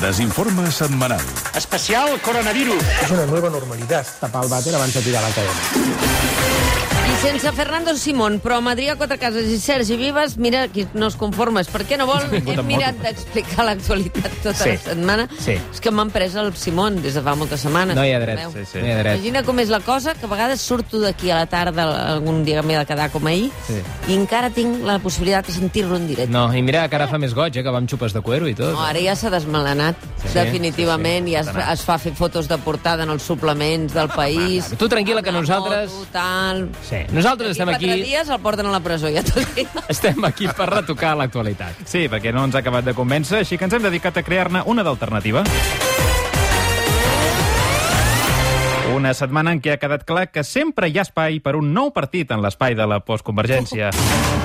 Desinforme setmanal. Especial coronavirus. Es una nueva normalidad. Tapar el vàter abans de tirar la cadena. Sense Fernando Simón, però amb Adrià Quatrecases i Sergi Vives, mira, qui no es conforma, és perquè no vol. Hem mirat d'explicar l'actualitat tota Sí. la setmana. Sí. És que m'han pres el Simón des de fa moltes setmanes. No hi ha dret. Sí, sí. No hi ha dret. Imagina com és la cosa, que a vegades surto d'aquí a la tarda, algun dia que m'he de quedar com ahir, Sí. i encara tinc la possibilitat de sentir-lo en directe. No, i mira que ara fa més goig, eh, que va amb xupes de cuero i tot. No, ara ja s'ha desmelenat, Sí, definitivament, sí, sí. i es, es fa fer fotos de portada en els suplements del país. Tu tranquil·la que nosaltres- Foto, tal. Sí, nosaltres estem aquí... quatre dies el porten a la presó, ja t'ho dic. Estem aquí per retocar l'actualitat. Sí, perquè no ens ha acabat de convèncer, així que ens hem dedicat a crear-ne una d'alternativa. Una setmana en què ha quedat clar que sempre hi ha espai per un nou partit en l'espai de la postconvergència.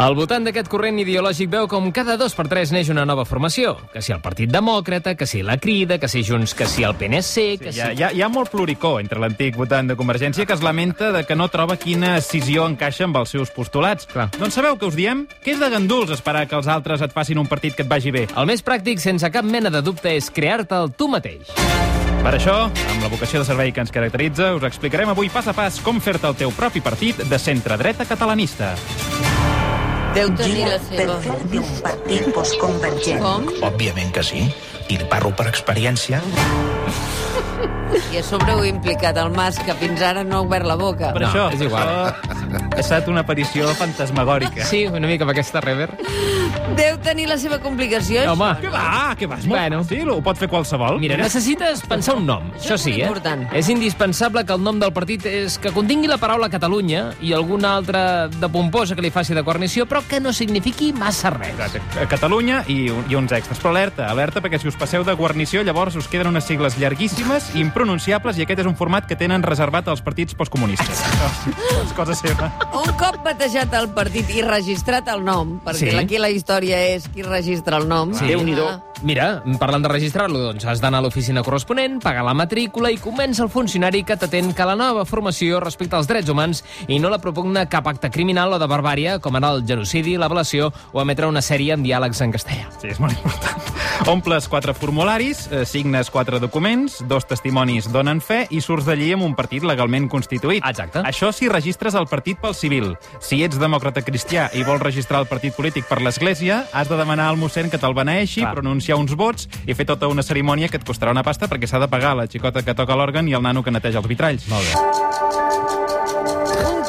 El votant d'aquest corrent ideològic veu com cada dos per tres neix una nova formació. Que si el Partit Demòcrata, que si la Crida, que si Junts, que si el PNC, que Hi ha, si... hi, ha, hi ha molt pluricó entre l'antic votant de Convergència que es lamenta de que no troba quina escissió encaixa amb els seus postulats. Clar. Doncs sabeu què us diem? Que és de ganduls esperar que els altres et facin un partit que et vagi bé. El més pràctic, sense cap mena de dubte, és crear-te'l tu mateix. Per això, amb la vocació de servei que ens caracteritza, us explicarem avui pas a pas com fer-te el teu propi partit de centre-dreta catalanista. Deu tenir la per seva... fer-te un partit postconvergent. Com? Òbviament que sí. I parlo per experiència. I a sobre ho he implicat el Mas, que fins ara no ha obert la boca. Per No, això, és igual. això ha estat una aparició fantasmagòrica. Sí, una mica amb aquesta rever. Deu tenir la seva complicació. això. Home, Què va? Què va? És molt Bueno. fàcil, ho pot fer qualsevol. Mira, necessites pensar un nom. Això sí, eh? important. És indispensable que el nom del partit és que contingui la paraula Catalunya i alguna altra de pomposa que li faci de guarnició, però que no signifiqui massa res. Exacte. Catalunya i, un- i uns extras. Però alerta, alerta, perquè si us passeu de guarnició, llavors us queden unes sigles llarguíssimes, impronunciables, i aquest és un format que tenen reservat als partits postcomunistes. No, és cosa seva. Un cop batejat el partit i registrat el nom, perquè Sí. aquí la història és qui registra el nom. Sí. Déu-n'hi-do. Ah, Mira, parlant de registrar-lo, doncs has d'anar a l'oficina corresponent, pagar la matrícula i comença el funcionari que t'atén que la nova formació respecta els drets humans i no la propugna cap acte criminal o de barbària, com ara el genocidi, l'ablació o emetre una sèrie amb diàlegs en castellà. Sí, és molt important. Omples quatre formularis, eh, signes quatre documents, dos testimonis donen fe i surts d'allí amb un partit legalment constituït. Exacte. Això si registres el partit pel civil. Si ets demòcrata cristià i vols registrar el partit polític per l'Església, has de demanar al mossèn que te'l beneeixi, Clar. pronunciar uns vots i fer tota una cerimònia que et costarà una pasta perquè s'ha de pagar la xicota que toca l'òrgan i el nano que neteja els vitralls. Molt bé.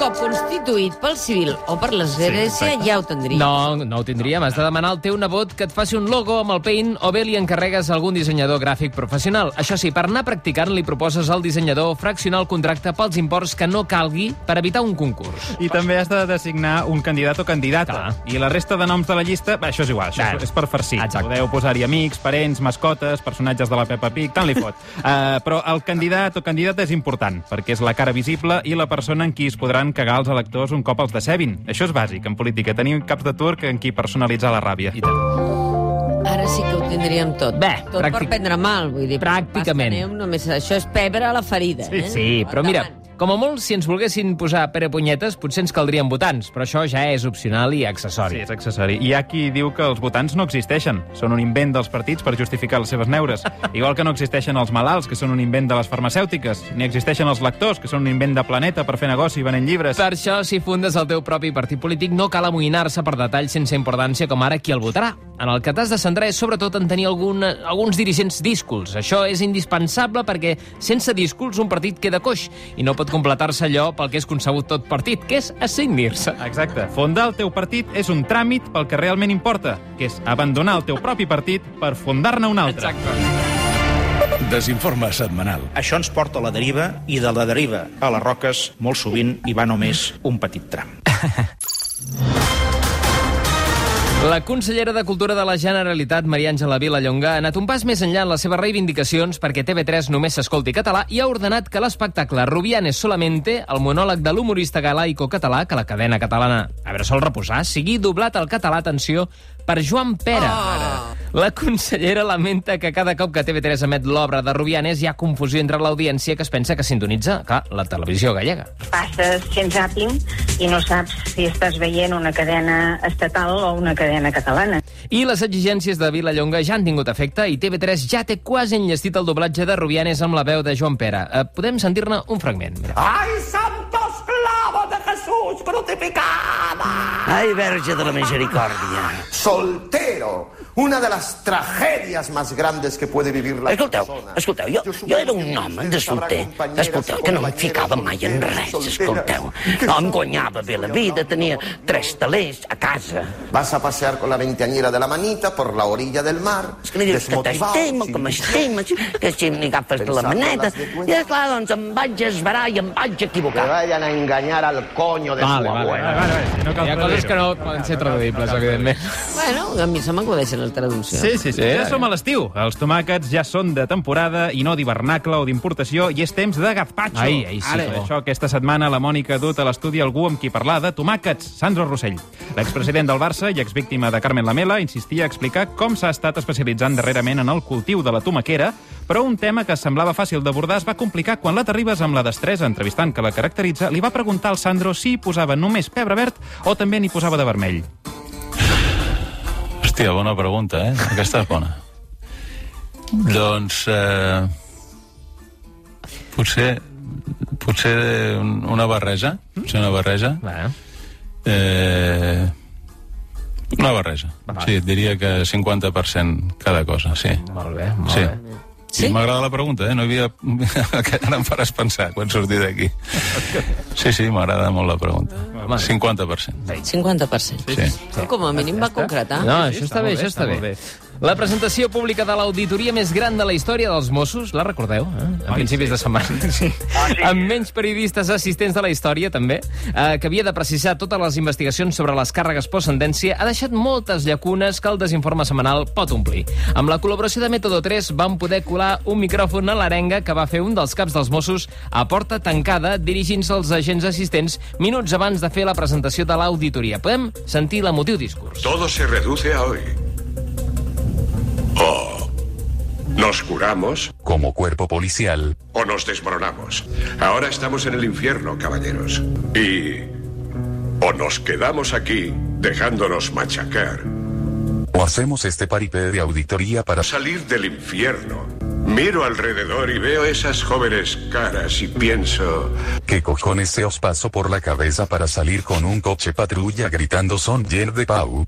Cop constituït pel civil o per l'església, exacte. ja ho tindria. No, no ho tindríem. Has de demanar al teu nebot que et faci un logo amb el Paint o bé li encarregues a algun dissenyador gràfic professional. Això sí, per anar practicant li proposes al dissenyador fraccionar el contracte pels imports que no calgui per evitar un concurs. I també has de designar un candidat o candidata. Clar. I la resta de noms de la llista, bé, això és igual, això Clar. és per farcir. Exacte. Podeu posar-hi amics, parents, mascotes, personatges de la Peppa Pig, tant li fot. uh, però el candidat o candidata és important, perquè és la cara visible i la persona en qui es podran cagar els electors un cop els decebin. Això és bàsic en política, tenir caps de turc en qui personalitzar la ràbia. I tant. Ara sí que ho tindríem tot. Bé, tot per pràctic- prendre mal, vull dir. Pràcticament. Només, això és pebre a la ferida, eh? Sí, però mira, Endavant. Com a molt, si ens volguessin posar pere punyetes, potser ens caldrien votants, però això ja és opcional i accessori. Sí, és accessori. Hi ha qui diu que els votants no existeixen. Són un invent dels partits per justificar les seves neures. Igual que no existeixen els malalts, que són un invent de les farmacèutiques. Ni existeixen els lectors, que són un invent de Planeta per fer negoci venent llibres. Per això, si fundes el teu propi partit polític, no cal amoïnar-se per detalls sense importància com ara qui el votarà. En el que t'has de centrar és sobretot en tenir algun, alguns dirigents díscols. Això és indispensable perquè sense díscols un partit queda coix i no pot completar-se allò pel que és concebut tot partit, que és assignar-se. Exacte. Fundar el teu partit és un tràmit pel que realment importa, que és abandonar el teu propi partit per fundar-ne un altre. Exacte. Desinforme setmanal. Això ens porta a la deriva i de la deriva a les roques molt sovint hi va només un petit tram. La consellera de Cultura de la Generalitat, Maria Àngela Vilallonga, ha anat un pas més enllà en les seves reivindicacions perquè TV3 només s'escolti català i ha ordenat que l'espectacle Rubianes Solamente, el monòleg de l'humorista galaico-català que la cadena catalana a veure sol reposar, sigui doblat al català, atenció, per Joan Pera. Oh. La consellera lamenta que cada cop que TV3 emet l'obra de Rubianes hi ha confusió entre l'audiència que es pensa que sintonitza, clar, la televisió gallega. Passes fent zàping i no saps si estàs veient una cadena estatal o una cadena catalana. I les exigències de Vilallonga ja han tingut efecte i TV3 ja té quasi enllestit el doblatge de Rubianes amb la veu de Joan Pere. Eh, podem sentir-ne un fragment. Mira. ¡Ay, santos clavos de Jesús crucificada! Ay, Verge de la Misericordia. Soltero, una de las tragedias más grandes que puede vivir la Escolteu, persona. escolteu, jo, jo era un home de solter. Escolteu, que no em ficava mai en res, escolteu. No, em guanyava bé la vida, tenia tres talers a casa. Vas a pasear con la veinteañera de la manita por la orilla del mar, És que li dius que desmotivado, t'estimo, sin que m'estimes, que si m'hi agafes de la maneta. I esclar, doncs em vaig esverar i em vaig Que equivocar. vayan a engañar al coño de Vale, su vale, abuela. vale, vale, si no Hi ha coses que no poden ser traduïbles, evidentment. Bueno, a mi se m'acudeixen les traduccions. Sí, sí, sí. Ja som a l'estiu. Els tomàquets ja són de temporada i no d'hivernacle o d'importació i és temps de gazpacho. Ai, ai, sí, Ara, que bo. això, aquesta setmana la Mònica ha dut a l'estudi algú amb qui parlar de tomàquets, Sandro Rossell. L'expresident del Barça i exvíctima de Carmen Lamela insistia a explicar com s'ha estat especialitzant darrerament en el cultiu de la tomaquera, però un tema que semblava fàcil d'abordar es va complicar quan la Terribas, amb la destresa entrevistant que la caracteritza, li va preguntar al Sandro si hi posava només pebre verd o també n'hi posava de vermell. Hòstia, bona pregunta, eh? Aquesta és bona. Doncs... Eh, potser... Potser un- una barreja. Potser una barreja. Va, Eh, una barreja. Sí, diria que 50% cada cosa, sí. molt bé, molt Sí. bé. Sí? M'agrada la pregunta, eh? No havia... que ara em faràs pensar quan surti d'aquí. Sí, sí, m'agrada molt la pregunta. 50%. 50%. Sí. Sí. Com a mínim va concretar. No, això està bé, això està bé. La presentació pública de l'auditoria més gran de la història dels Mossos, la recordeu? Eh? A principis de setmana. Sí. Amb menys periodistes assistents de la història, també, eh, que havia de precisar totes les investigacions sobre les càrregues post-sentència, ha deixat moltes llacunes que el desinforme setmanal pot omplir. Amb la col·laboració de Método 3 vam poder colar un micròfon a l'arenga que va fer un dels caps dels Mossos a porta tancada dirigint-se als agents assistents minuts abans de fer la presentació de l'auditoria. Podem sentir l'emotiu discurs. Todo se reduce a hoy. O nos curamos Como cuerpo policial, o nos desmoronamos. Ahora estamos en el infierno, caballeros. Y... o nos quedamos aquí dejándonos machacar. o hacemos este paripé de auditoría para Salir del infierno. Miro alrededor y veo esas jóvenes caras y pienso... ¿Qué cojones se os pasó por la cabeza para salir con un coche patrulla gritando son Yer de Pau?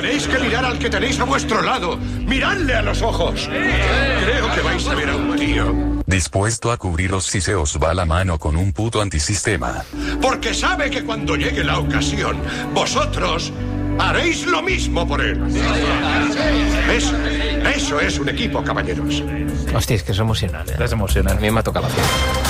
Tenéis que mirar al que tenéis a vuestro lado. Miradle a los ojos. Creo que vais a ver a un tío. Dispuesto a cubriros si se os va la mano con un puto antisistema. Porque sabe que cuando llegue la ocasión, vosotros haréis lo mismo por él. Eso, eso es un equipo, caballeros. Hòstia, és que és emocionant, eh? És emocionant. A mi m'ha tocat la pell.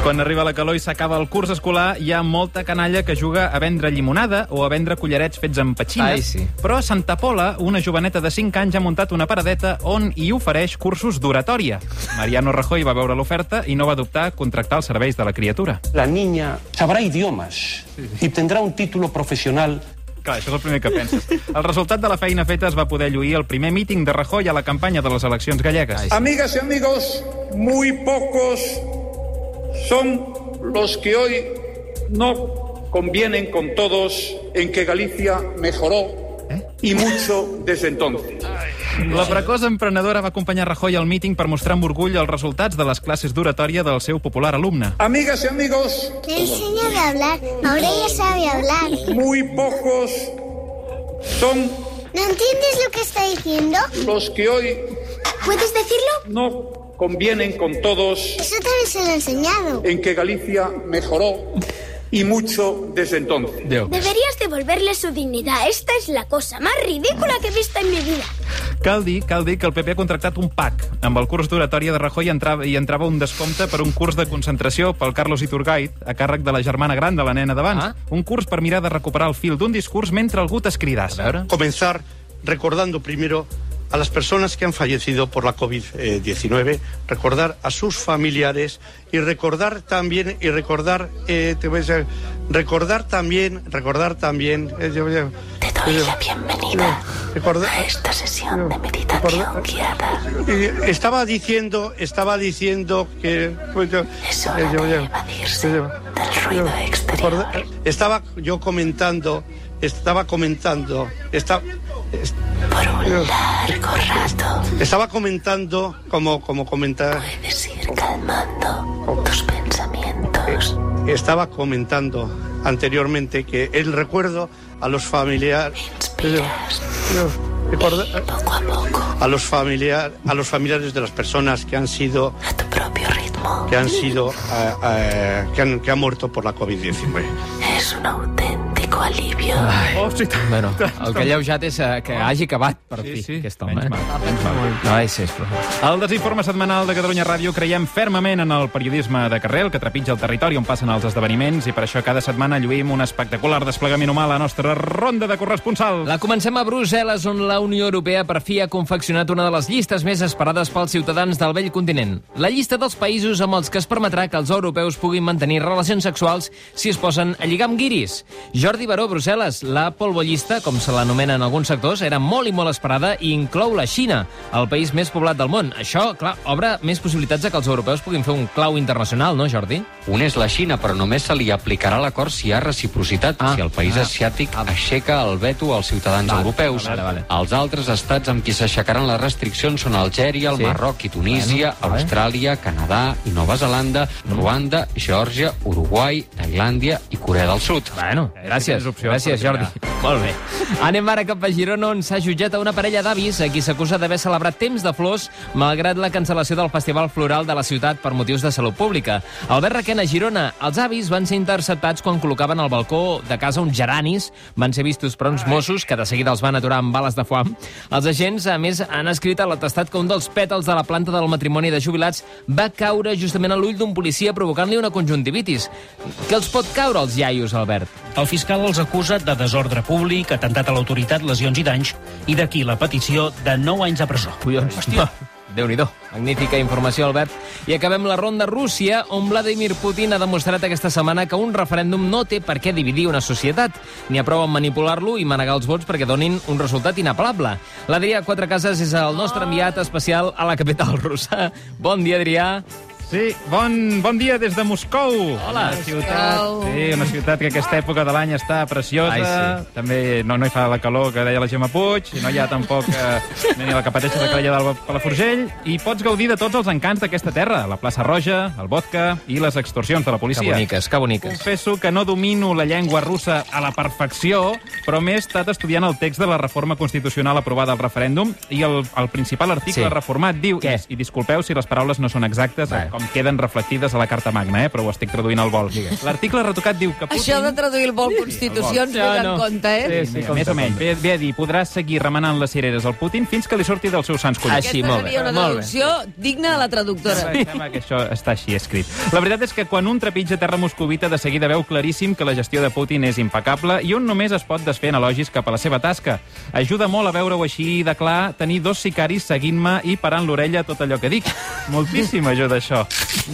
Quan arriba la calor i s'acaba el curs escolar, hi ha molta canalla que juga a vendre llimonada o a vendre collarets fets amb petxines. Ai, sí. Però a Santa Pola, una joveneta de 5 anys ha muntat una paradeta on hi ofereix cursos d'oratòria. Mariano Rajoy va veure l'oferta i no va dubtar a contractar els serveis de la criatura. La niña sabrá idiomas y tendrá un título profesional Clar, això és el primer que penses. El resultat de la feina feta es va poder lluir el primer míting de Rajoy a la campanya de les eleccions gallegues. Amigas y amigos, muy pocos son los que hoy no convienen con todos en que Galicia mejoró y mucho desde entonces. La precoç emprenedora va acompanyar Rajoy al míting per mostrar amb orgull els resultats de les classes d'oratòria del seu popular alumne. Amigas y amigos, Le enseño a hablar, ahora ya sabe hablar. muy pocos son ¿No entiendes lo que está diciendo? los que hoy ¿Puedes decirlo? no convienen con todos Eso también se lo he enseñado. en que Galicia mejoró y mucho desde entonces. Deberías devolverle su dignidad. Esta es la cosa más ridícula que he visto en mi vida. Cal dir, cal dir que el PP ha contractat un PAC. Amb el curs d'oratòria de Rajoy entrava, hi entrava un descompte per un curs de concentració pel Carlos Iturgait, a càrrec de la germana gran de la nena d'abans. Ah. Un curs per mirar de recuperar el fil d'un discurs mentre algú t'escridàs. Comenzar recordando primero a las personas que han fallecido por la COVID-19, recordar a sus familiares y recordar también y recordar eh, te voy a decir, recordar también recordar también eh, yo- yo- Te doy la bienvenida. recordar esta sesión de meditación guiada. estaba diciendo, estaba diciendo que pues, Es hora eh, de evadirse del ruido exterior. estaba yo comentando, estaba comentando, estaba Por un largo rato estaba comentando como como comentar puedes ir calmando tus pensamientos. estaba comentando anteriormente que el recuerdo a los familiares Poco a poco, a los familiar a los familiares de las personas que han sido a tu propio ritmo. que han sido eh, eh, que, han, que han muerto por la COVID-19. Es un auténtico alivio. Oh, sí, Bueno, el que ha lleujat és eh, que hagi acabat, per fi, sí. aquest home. Menys eh? mal, menys mal. Ai, sí. Al desinforme setmanal de Catalunya Ràdio creiem fermament en el periodisme de carrer, el que trepitja el territori on passen els esdeveniments, i per això cada setmana lluïm un espectacular desplegament humà a la nostra ronda de corresponsal. La comencem a Brussel·les, on la Unió Europea per fi ha confeccionat una de les llistes més esperades pels ciutadans del vell continent. La llista dels països amb els que es permetrà que els europeus puguin mantenir relacions sexuals si es posen a lligar amb guiris. Jordi Baró, Brussel·les, la polvollista, com se l'anomena en alguns sectors, era molt i molt esperada i inclou la Xina, el país més poblat del món. Això, clar, obre més possibilitats de que els europeus puguin fer un clau internacional, no, Jordi? Un és la Xina, però només se li aplicarà l'acord si hi ha reciprocitat, Ah. si el país Ah. asiàtic aixeca el veto als ciutadans Vale, europeus. vale, vale. Els altres estats amb qui s'aixecaran les restriccions són Algèria, el Sí. Marroc i Tunísia, Bueno, vale. Austràlia, Canadà i Nova Zelanda, Ruanda, Geòrgia, Uruguai, Tailàndia i Corea del Sud. Bueno, gràcies, tens opcions gràcies, Jordi. Molt bé. Anem ara cap a Girona, on s'ha jutjat a una parella d'avis a qui s'acusa d'haver celebrat temps de flors malgrat la cancel·lació del Festival Floral de la ciutat per motius de salut pública. Albert Requena, Girona, els avis van ser interceptats quan col·locaven al balcó de casa uns geranis. Van ser vistos per uns Mossos, que de seguida els van aturar amb bales de foam. Els agents, a més, han escrit a l'atestat que un dels pètals de la planta del matrimoni de jubilats va caure justament a l'ull d'un policia provocant-li una conjuntivitis. Què els pot caure als iaios, Albert? El fiscal els acusa de desordre públic, atemptat a l'autoritat, lesions i danys, i d'aquí la petició de 9 anys de presó. Collons. Hòstia. Déu-n'hi-do. Magnífica informació, Albert. I acabem la ronda Rússia, on Vladimir Putin ha demostrat aquesta setmana que un referèndum no té per què dividir una societat. N'hi ha prou en manipular-lo i manegar els vots perquè donin un resultat inapel·lable. L'Adrià Quatrecases és el nostre enviat especial a la capital russa. Bon dia, Adrià. Sí, bon, bon dia des de Moscou. Hola. Una ciutat, sí, una ciutat que aquesta època de l'any està preciosa. Ai, sí. També no, no hi fa la calor que deia la Gemma Puig, i no hi ha tampoc eh, ni la que de que deia del Palafrugell, i pots gaudir de tots els encants d'aquesta terra, la plaça Roja, el vodka i les extorsions de la Que policia. boniques, que boniques. Confesso que no domino la llengua russa a la perfecció, però m'he estat estudiant el text de la reforma constitucional aprovada al referèndum i el, el principal article Sí. reformat diu, i, i disculpeu si les paraules no són exactes, Va. com queden reflectides a la Carta Magna, eh, però ho estic traduint al vol. L'article retocat diu que Putin... Això de traduir el vol Constitucions, Ja, vés no. en compte, eh? Sí, sí, més o menys. Ve, ve a dir, podràs seguir remenant les cireres al Putin fins que li surti dels seus sants collons. Aquesta seria una traducció digna de la traductora. Em sembla que això està així escrit. La veritat és que quan un trepitja terra moscovita de seguida veu claríssim que la gestió de Putin és impecable i un només es pot desfer en elogis cap a la seva tasca. Ajuda molt a veure-ho així de clar tenir dos sicaris seguint-me i parant l'orella a tot allò que dic. Moltíssim ajuda això.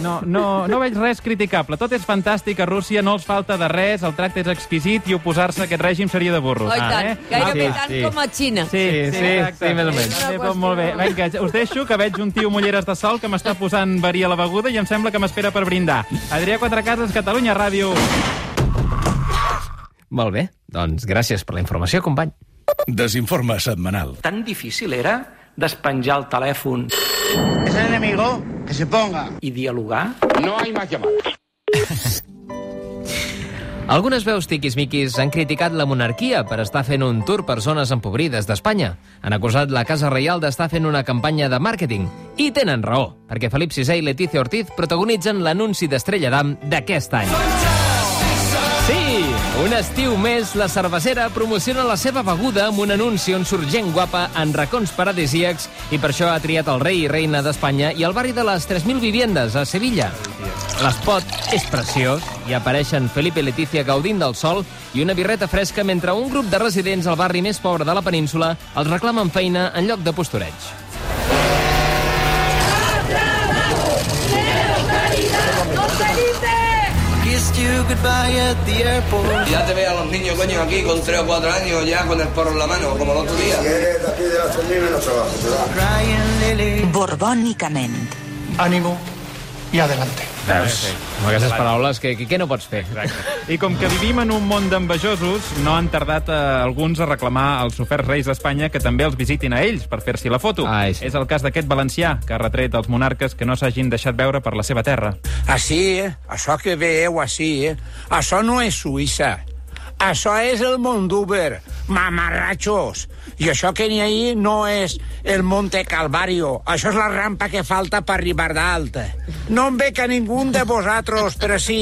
No, no, no veig res criticable. Tot és fantàstic a Rússia, no els falta de res, el tracte és exquisit i oposar-se a aquest règim seria de burros. Oh, i tant. eh? Gairebé Ah, tant sí. com a Xina. Sí, sí, sí, més o menys. Sí, doncs, molt bé. Vinga, us deixo, que veig un tio amb ulleres de sol que m'està posant verí a la beguda i em sembla que m'espera per brindar. Adrià Quatrecases, Catalunya Ràdio. Molt bé, doncs gràcies per la informació, company. Desinforme setmanal. Tan difícil era despenjar el telèfon Es el enemigo, que se ponga. i dialogar? No hay más llamadas. Algunes veus tiquismiquis han criticat la monarquia per estar fent un tour per zones empobrides d'Espanya. Han acusat la Casa Reial d'estar fent una campanya de màrqueting. I tenen raó, perquè Felip VI i Letícia Ortiz protagonitzen l'anunci d'Estrella d'Am d'aquest any. Sí, un estiu més, la cervesera promociona la seva beguda amb un anunci on surt gent guapa en racons paradisíacs i per això ha triat el rei i reina d'Espanya i el barri de les 3.000 viviendes a Sevilla. L'espot és preciós i apareixen Felipe i Letícia gaudint del sol i una birreta fresca mentre un grup de residents al barri més pobre de la península els reclamen feina en lloc de postureig. Ya te veo a los niños, coño, aquí con 3 o 4 años ya con el porro en la mano, como el otro día. Si eres de aquí de no trabajas, te vas. Crying Lily. Borbònicament. Ánimo y adelante. Veus? Amb aquestes paraules, què, què, no pots fer? I com que vivim en un món d'envejosos, no han tardat eh, alguns a reclamar als oferts reis d'Espanya que també els visitin a ells per fer-s'hi la foto. Ai, sí. És el cas d'aquest valencià, que ha retret als monarques que no s'hagin deixat veure per la seva terra. Així, eh? Això que veieu així, eh? Això no és Suïssa. Això és el Mondúber, mamarratxos. I això que n'hi ahí no és el Monte Calvario. Això és la rampa que falta per arribar dalt. No em veig a ningú de vosaltres per així,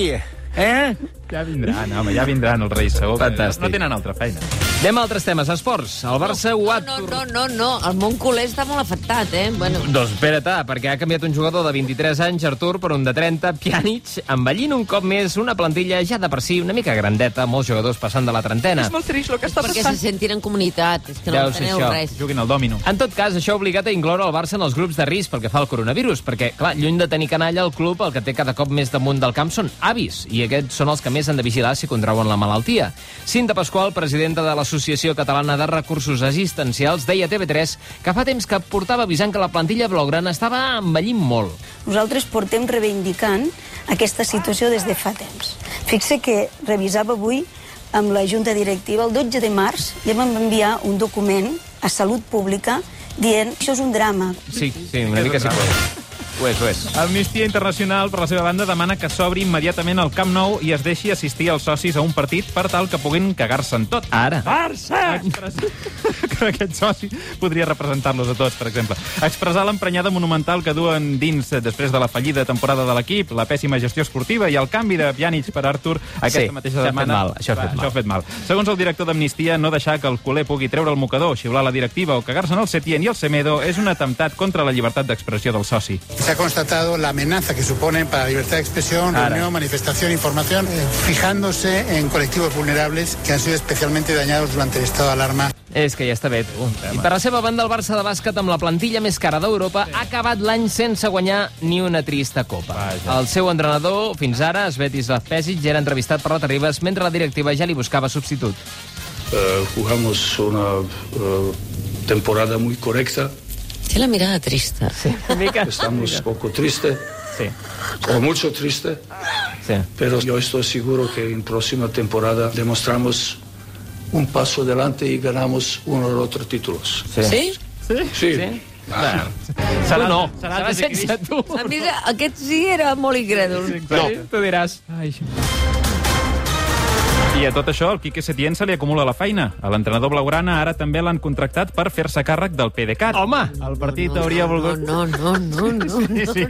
eh? Ja vindran, home, ja vindran els reis, segur. Fantàstic. No tenen altra feina. Anem a altres temes. Esports. El Barça ho ha... No, no, no, no, el món culer està molt afectat, eh? Bueno, Doncs espera't, ah, perquè ha canviat un jugador de 23 anys, Artur, per un de 30, Pjanic, envellint un cop més una plantilla ja de per si una mica grandeta, molts jugadors passant de la trentena. molt trist el que està perquè se sentin en comunitat, és que no Deu enteneu això. res. Juguin al dòmino. En tot cas, això ha obligat a incloure el Barça en els grups de risc pel que fa al coronavirus, perquè, clar, lluny de tenir canalla, el club el que té cada cop més damunt del camp són avis, i aquests són els que més han de vigilar si contrauen la malaltia. Cinta Pasqual, presidenta de l'Associació Catalana de Recursos Assistencials, deia a TV3 que fa temps que portava avisant que la plantilla blaugrana estava envellint molt. Nosaltres portem reivindicant aquesta situació des de fa temps. Fixe que revisava avui amb la Junta Directiva, el 12 de març, ja vam enviar un document a Salut Pública dient això és un drama. Sí, sí, una mica sí que ho és. Ho és. Amnistia Internacional, per la seva banda, demana que s'obri immediatament el Camp Nou i es deixi assistir els socis a un partit per tal que puguin cagar-se en tot. Ara. Barça! Que aquest soci podria representar-los a tots, per exemple. Expressar l'emprenyada monumental que duen dins després de la fallida temporada de l'equip, la pèssima gestió esportiva i el canvi de Pjanic per Artur aquesta Sí, mateixa això ha fet setmana. mal, això ha fet Va, mal. Això ha fet mal. Segons el director d'Amnistia, no deixar que el culer pugui treure el mocador, xiular la directiva o cagar-se en el Setién i el Semedo és un atemptat contra la llibertat d'expressió del soci. Se ha constatado la amenaza que suponen para la libertad de expresión, Ara. reunión, manifestación, información, fijándose en colectivos vulnerables que han sido especialmente dañados durante el estado de alarma. És que ja està bé, tu. I per la seva banda, el Barça de bàsquet, amb la plantilla més cara d'Europa, ha acabat l'any sense guanyar ni una trista copa. Vaja. El seu entrenador, fins ara, Svetis Pesic, ja era entrevistat per la Terribas, mentre la directiva ja li buscava substitut. Eh, jugamos una eh, temporada muy correcta. Té la mirada trista. Sí, mica. Estamos un poco tristes. Sí. O mucho triste. Sí. Pero yo estoy seguro que en próxima temporada demostramos un paso adelante y ganamos uno o otro títulos. Sí? Sí? Sí. Sí. Ah. Serà, no, serà, serà sense tu. A mi aquest sí era molt incrèdul. No. Tu diràs... Ai. I a tot això, el Quique Setién se li acumula la feina. A l'entrenador blaugrana ara també l'han contractat per fer-se càrrec del PDeCAT. Home! El partit hauria volgut... No, no, no, no. Sí, sí.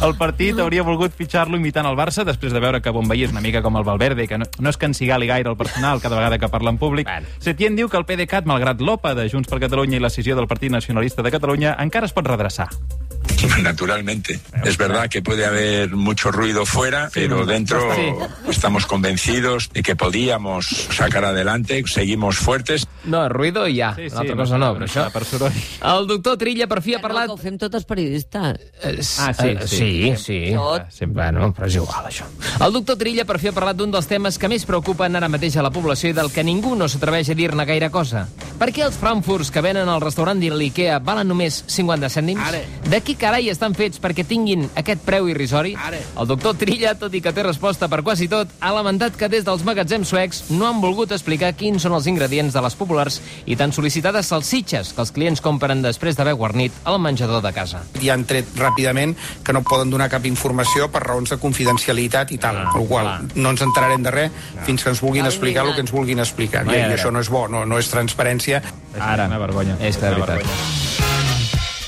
El partit hauria volgut fitxar-lo imitant el Barça després de veure que Bombaí és una mica com el Valverde, que no, no és que ensigali gaire el personal cada vegada que parla en públic. Setién diu que el PDeCAT, malgrat l'OPA de Junts per Catalunya i la decisió del Partit Nacionalista de Catalunya, encara es pot redreçar. Naturalmente. Es verdad que puede haber mucho ruido fuera, pero dentro estamos convencidos de que podíamos sacar adelante, seguimos fuertes. No, ruido i ja. Sí, sí, L'altra cosa no, però això... Per soroll. El doctor Trilla per fi ha Que no, parlat... que ho fem tots els periodistes. Ah, sí, sí, sí. sí. Tot. Sempre. Bueno, però és igual, això. El doctor Trilla per fi ha parlat d'un dels temes que més preocupen ara mateix a la població i del que ningú no s'atreveix a dir-ne gaire cosa. Per què els frankfurts que venen al restaurant de l'IKEA valen només 50 cèntims? Ara. De qui carai estan fets perquè tinguin aquest preu irrisori? Ara. El doctor Trilla, tot i que té resposta per quasi tot, ha lamentat que des dels magatzems suecs no han volgut explicar quins són els ingredients de les populars i tan sol·licitades salsitxes que els clients compren després d'haver guarnit el menjador de casa. I han tret ràpidament que no poden donar cap informació per raons de confidencialitat i tal, Ah, la qual clar. no ens enterarem de res fins que ens vulguin Ai, explicar el que ens vulguin explicar. I, Mira, i mira. això no és bo, no, no és transparència. Ara. Una vergonya. És que de Una veritat. vergonya.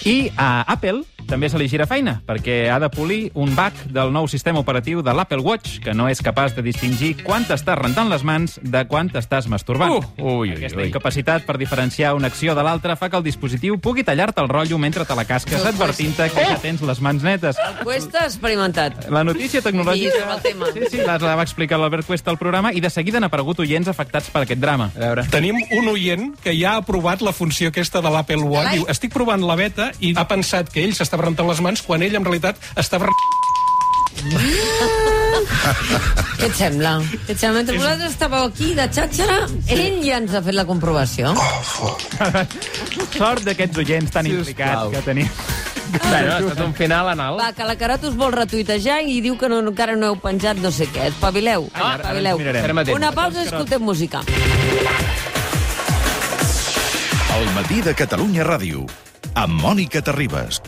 I a Apple també se li gira feina, perquè ha de polir un bug del nou sistema operatiu de l'Apple Watch, que no és capaç de distingir quan t'estàs rentant les mans de quan t'estàs masturbant. Uh, ui, ui, Aquesta ui. incapacitat per diferenciar una acció de l'altra fa que el dispositiu pugui tallar-te el rotllo mentre te la casques, advertint-te que ja tens les mans netes. Cuesta experimentat. La notícia tecnològica... El. Sí, sí, la, la va explicar l'Albert Cuesta al programa i de seguida han aparegut oients afectats per aquest drama. A veure. Tenim un oient que ja ha provat la funció aquesta de l'Apple Watch. Diu, estic provant la beta i ha pensat que ell s'estava rentant les mans quan ell en realitat estava... Què et sembla? Què et sembla? Mentre vosaltres estàveu aquí de xàxera, ell ja ens ha fet la comprovació. Sort d'aquests oients tan implicats que tenim. Bueno, ha estat un final anal. Va, que la Carat us vol retuitejar i diu que no, encara no heu penjat no sé què. Espavileu, Ah, ara- espavileu. ara ens mirarem. Estarem atents. Una pausa i escoltem música. El matí de Catalunya Ràdio, amb Mònica Terribas.